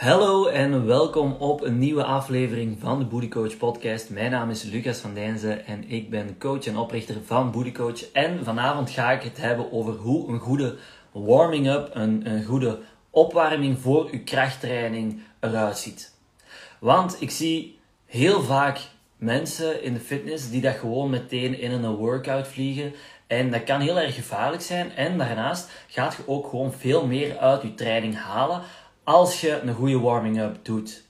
Hallo en welkom op een nieuwe aflevering van de Booty Coach podcast. Mijn naam is Lucas van Dijnzen en ik ben coach en oprichter van Booty Coach. En vanavond ga ik het hebben over hoe een goede warming-up, een, een goede opwarming voor uw krachttraining eruit ziet. Want ik zie heel vaak mensen in de fitness die dat gewoon meteen in een workout vliegen. En dat kan heel erg gevaarlijk zijn. En daarnaast gaat je ook gewoon veel meer uit je training halen als je een goede warming-up doet.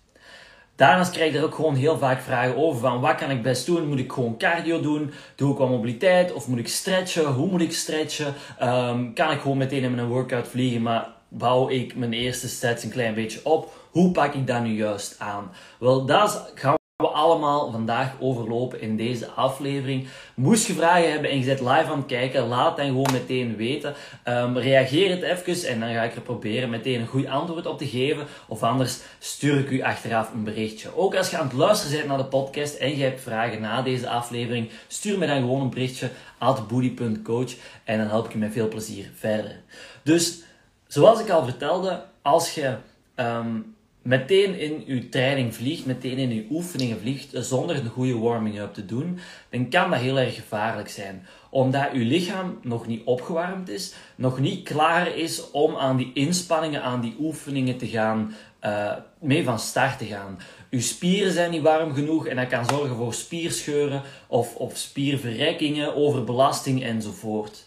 Daarnaast krijg je er ook gewoon heel vaak vragen over van wat kan ik best doen? Moet ik gewoon cardio doen? Doe ik wel mobiliteit? Of moet ik stretchen? Hoe moet ik stretchen? Um, kan ik gewoon meteen in mijn workout vliegen, maar bouw ik mijn eerste sets een klein beetje op? Hoe pak ik dat nu juist aan? Wel, dat gaan allemaal vandaag overlopen in deze aflevering. Moest je vragen hebben en je zit live aan het kijken, laat dan gewoon meteen weten. Um, reageer het even en dan ga ik er proberen meteen een goed antwoord op te geven. Of anders stuur ik u achteraf een berichtje. Ook als je aan het luisteren bent naar de podcast en je hebt vragen na deze aflevering, stuur me dan gewoon een berichtje at boody.coach en dan help ik je met veel plezier verder. Dus, zoals ik al vertelde, als je... Um, meteen in uw training vliegt, meteen in uw oefeningen vliegt, zonder een goede warming-up te doen, dan kan dat heel erg gevaarlijk zijn. Omdat uw lichaam nog niet opgewarmd is, nog niet klaar is om aan die inspanningen, aan die oefeningen te gaan, uh, mee van start te gaan. Uw spieren zijn niet warm genoeg en dat kan zorgen voor spierscheuren of, of spierverrekkingen, overbelasting enzovoort.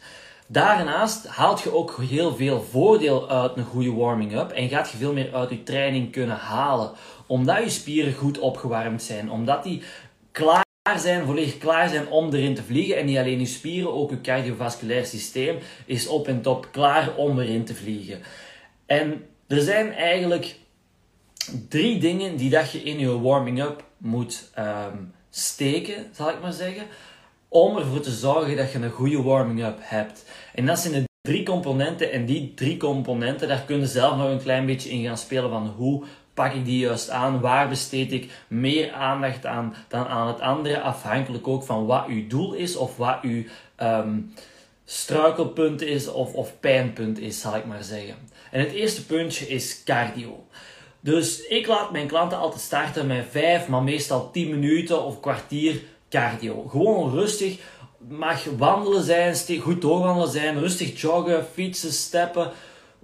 Daarnaast haalt je ook heel veel voordeel uit een goede warming-up en gaat je veel meer uit je training kunnen halen. Omdat je spieren goed opgewarmd zijn, omdat die klaar zijn, volledig klaar zijn om erin te vliegen. En niet alleen je spieren, ook je cardiovasculair systeem is op en top klaar om erin te vliegen. En er zijn eigenlijk drie dingen die dat je in je warming-up moet um, steken, zal ik maar zeggen om ervoor te zorgen dat je een goede warming-up hebt. En dat zijn de drie componenten en die drie componenten, daar kun je zelf nog een klein beetje in gaan spelen van hoe pak ik die juist aan, waar besteed ik meer aandacht aan dan aan het andere, afhankelijk ook van wat uw doel is of wat uw um, struikelpunt is of, of pijnpunt is, zal ik maar zeggen. En het eerste puntje is cardio. Dus ik laat mijn klanten altijd starten met 5, maar meestal 10 minuten of kwartier cardio. Gewoon rustig. Mag wandelen zijn, goed doorwandelen zijn, rustig joggen, fietsen, steppen,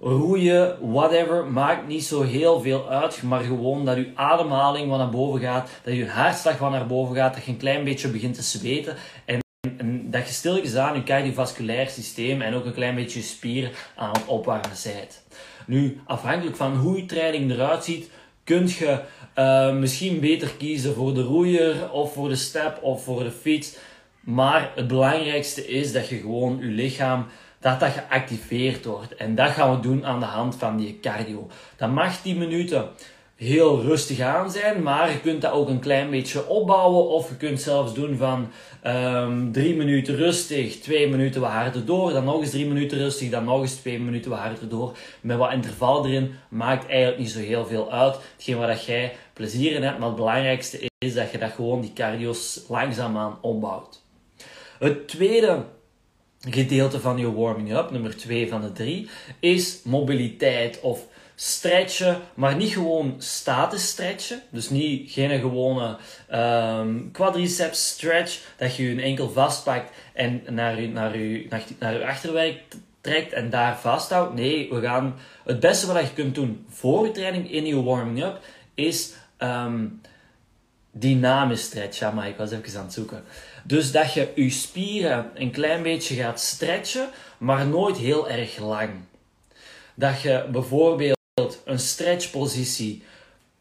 roeien, whatever. Maakt niet zo heel veel uit, maar gewoon dat je ademhaling wat naar boven gaat, dat je hartslag wat naar boven gaat, dat je een klein beetje begint te zweten. En dat je stilletjes aan je cardiovasculair systeem en ook een klein beetje je spieren aan het opwarmen zijt. Nu, afhankelijk van hoe je training eruit ziet, kun je uh, misschien beter kiezen voor de roeier of voor de step of voor de fiets. Maar het belangrijkste is dat je gewoon je lichaam dat dat geactiveerd wordt. En dat gaan we doen aan de hand van die cardio. Dat mag 10 minuten heel rustig aan zijn, maar je kunt dat ook een klein beetje opbouwen. Of je kunt zelfs doen van um, drie minuten rustig, twee minuten wat harder door, dan nog eens drie minuten rustig, dan nog eens twee minuten wat harder door. Met wat interval erin maakt eigenlijk niet zo heel veel uit. Hetgeen waar dat jij plezier in hebt, maar het belangrijkste is dat je dat gewoon die cardio's langzaamaan opbouwt. Het tweede gedeelte van je warming-up, nummer 2 van de drie, is mobiliteit of stretchen, maar niet gewoon statisch stretchen. Dus niet geen gewone um, quadriceps stretch, dat je je enkel vastpakt en naar je, naar je, naar, je achterwerk trekt en daar vasthoudt. Nee, we gaan het beste wat je kunt doen voor je training in je warming-up is um, dynamisch stretch. Ja, maar ik was even aan het zoeken. Dus dat je je spieren een klein beetje gaat stretchen, maar nooit heel erg lang. Dat je bijvoorbeeld een stretchpositie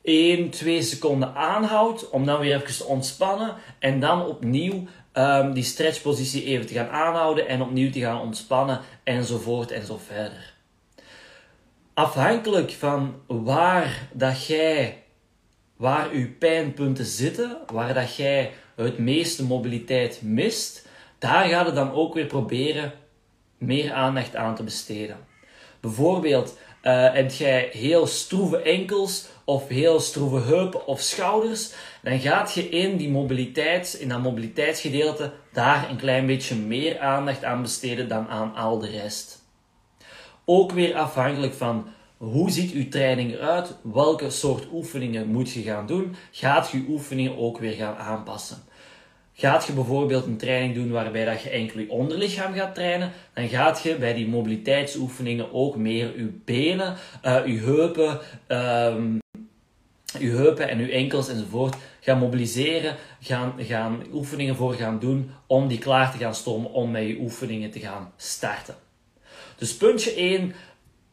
1, 2 seconden aanhoudt, om dan weer even te ontspannen en dan opnieuw um, die stretchpositie even te gaan aanhouden en opnieuw te gaan ontspannen enzovoort en zo verder. Afhankelijk van waar dat jij, waar uw pijnpunten zitten, waar dat jij het meeste mobiliteit mist, daar gaat het dan ook weer proberen meer aandacht aan te besteden. Bijvoorbeeld, uh, heb jij heel stroeve enkels of heel stroeve heupen of schouders, dan gaat je in die mobiliteit, in dat mobiliteitsgedeelte, daar een klein beetje meer aandacht aan besteden dan aan al de rest. Ook weer afhankelijk van Hoe ziet uw training eruit? Welke soort oefeningen moet je gaan doen? Gaat je oefeningen ook weer gaan aanpassen? Gaat je bijvoorbeeld een training doen waarbij dat je enkel je onderlichaam gaat trainen, dan gaat je bij die mobiliteitsoefeningen ook meer je benen, uh, je heupen, um, je heupen en je enkels enzovoort gaan mobiliseren, gaan, gaan oefeningen voor gaan doen om die klaar te gaan stomen om met je oefeningen te gaan starten. Dus puntje 1,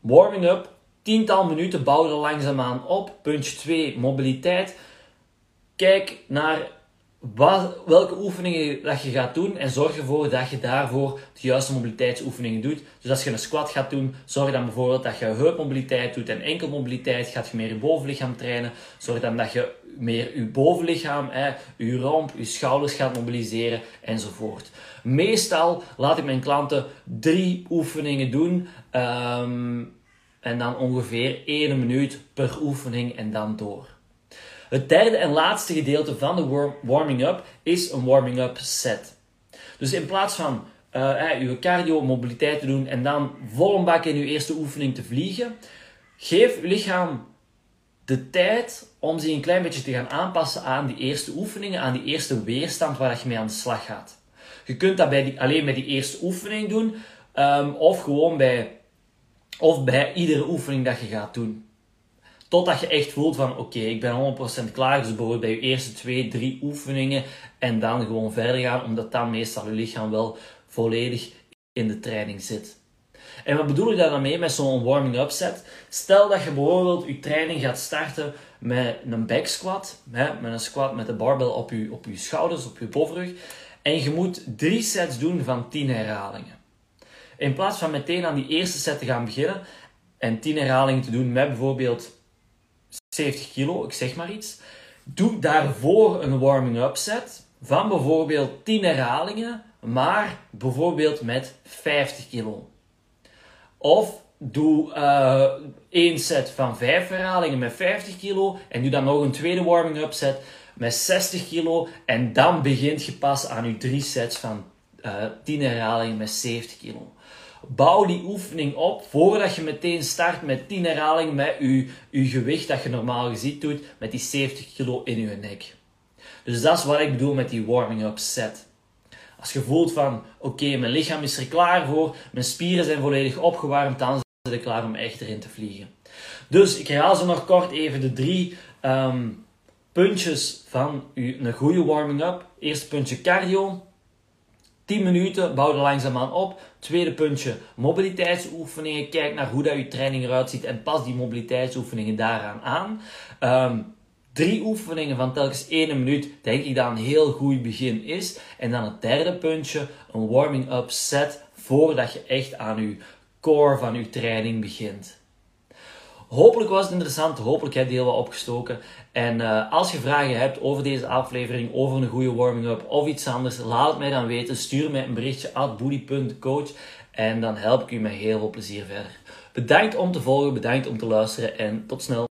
warming up, tiental minuten bouw er langzaamaan op. Puntje 2, mobiliteit. Kijk naar welke oefeningen dat je gaat doen en zorg ervoor dat je daarvoor de juiste mobiliteitsoefeningen doet. Dus als je een squat gaat doen, zorg dan bijvoorbeeld dat je heupmobiliteit doet en enkelmobiliteit. Gaat je meer je bovenlichaam trainen, zorg dan dat je meer je bovenlichaam, hè, je romp, je schouders gaat mobiliseren enzovoort. Meestal laat ik mijn klanten drie oefeningen doen. Ehm, en dan ongeveer 1 minuut per oefening en dan door. Het derde en laatste gedeelte van de warming-up is een warming-up set. Dus in plaats van uh, je cardio, mobiliteit te doen en dan vol bak in je eerste oefening te vliegen, geef je lichaam de tijd om zich een klein beetje te gaan aanpassen aan die eerste oefeningen, aan die eerste weerstand waar je mee aan de slag gaat. Je kunt dat bij die, alleen bij die eerste oefening doen, um, of gewoon bij, of bij iedere oefening dat je gaat doen. Totdat je echt voelt van oké, ik ben 100% klaar. Dus bijvoorbeeld bij je eerste twee, drie oefeningen. En dan gewoon verder gaan, omdat dan meestal je lichaam wel volledig in de training zit. En wat bedoel ik daar dan mee met zo'n warming-up set? Stel dat je bijvoorbeeld je training gaat starten met een back squat. Hè, met een squat met de barbel op je, op je schouders, op je bovenrug. En je moet drie sets doen van 10 herhalingen. In plaats van meteen aan die eerste set te gaan beginnen en 10 herhalingen te doen met bijvoorbeeld 70 kilo, ik zeg maar iets. Doe daarvoor een warming-up set van bijvoorbeeld 10 herhalingen, maar bijvoorbeeld met 50 kilo. Of doe uh, één set van 5 herhalingen met 50 kilo en doe dan nog een tweede warming-up set met 60 kilo en dan begint je pas aan je drie sets van uh, eh, 10 herhalingen met 70 kilo. Bouw die oefening op voordat je meteen start met 10 herhalingen met je, je gewicht dat je normaal gezien doet, met die 70 kilo in je nek. Dus dat is wat ik bedoel met die warming-up set. Als je voelt van, oké, mijn lichaam is er klaar voor, mijn spieren zijn volledig opgewarmd, dan zijn ze klaar om echt erin te vliegen. Dus ik herhaal zo nog kort even de drie ehm, puntjes van een goede warming-up. Eerste puntje cardio, 10 minuten, bouw er langzaamaan op. Tweede puntje, mobiliteitsoefeningen. Kijk naar hoe dat je training eruit ziet en pas die mobiliteitsoefeningen daaraan aan. Um, drie oefeningen van telkens 1 minuut, denk ik dat een heel goed begin is. En dan het derde puntje, een warming-up set voordat je echt aan je core van je training begint. Hopelijk was het interessant, hopelijk heb je heel wat opgestoken. En uh, als je vragen hebt over deze aflevering, over een goede warming-up of iets anders, laat het mij dan weten. Stuur mij een berichtje at boody.coach en dan help ik u met heel veel plezier verder. Bedankt om te volgen, bedankt om te luisteren en tot snel.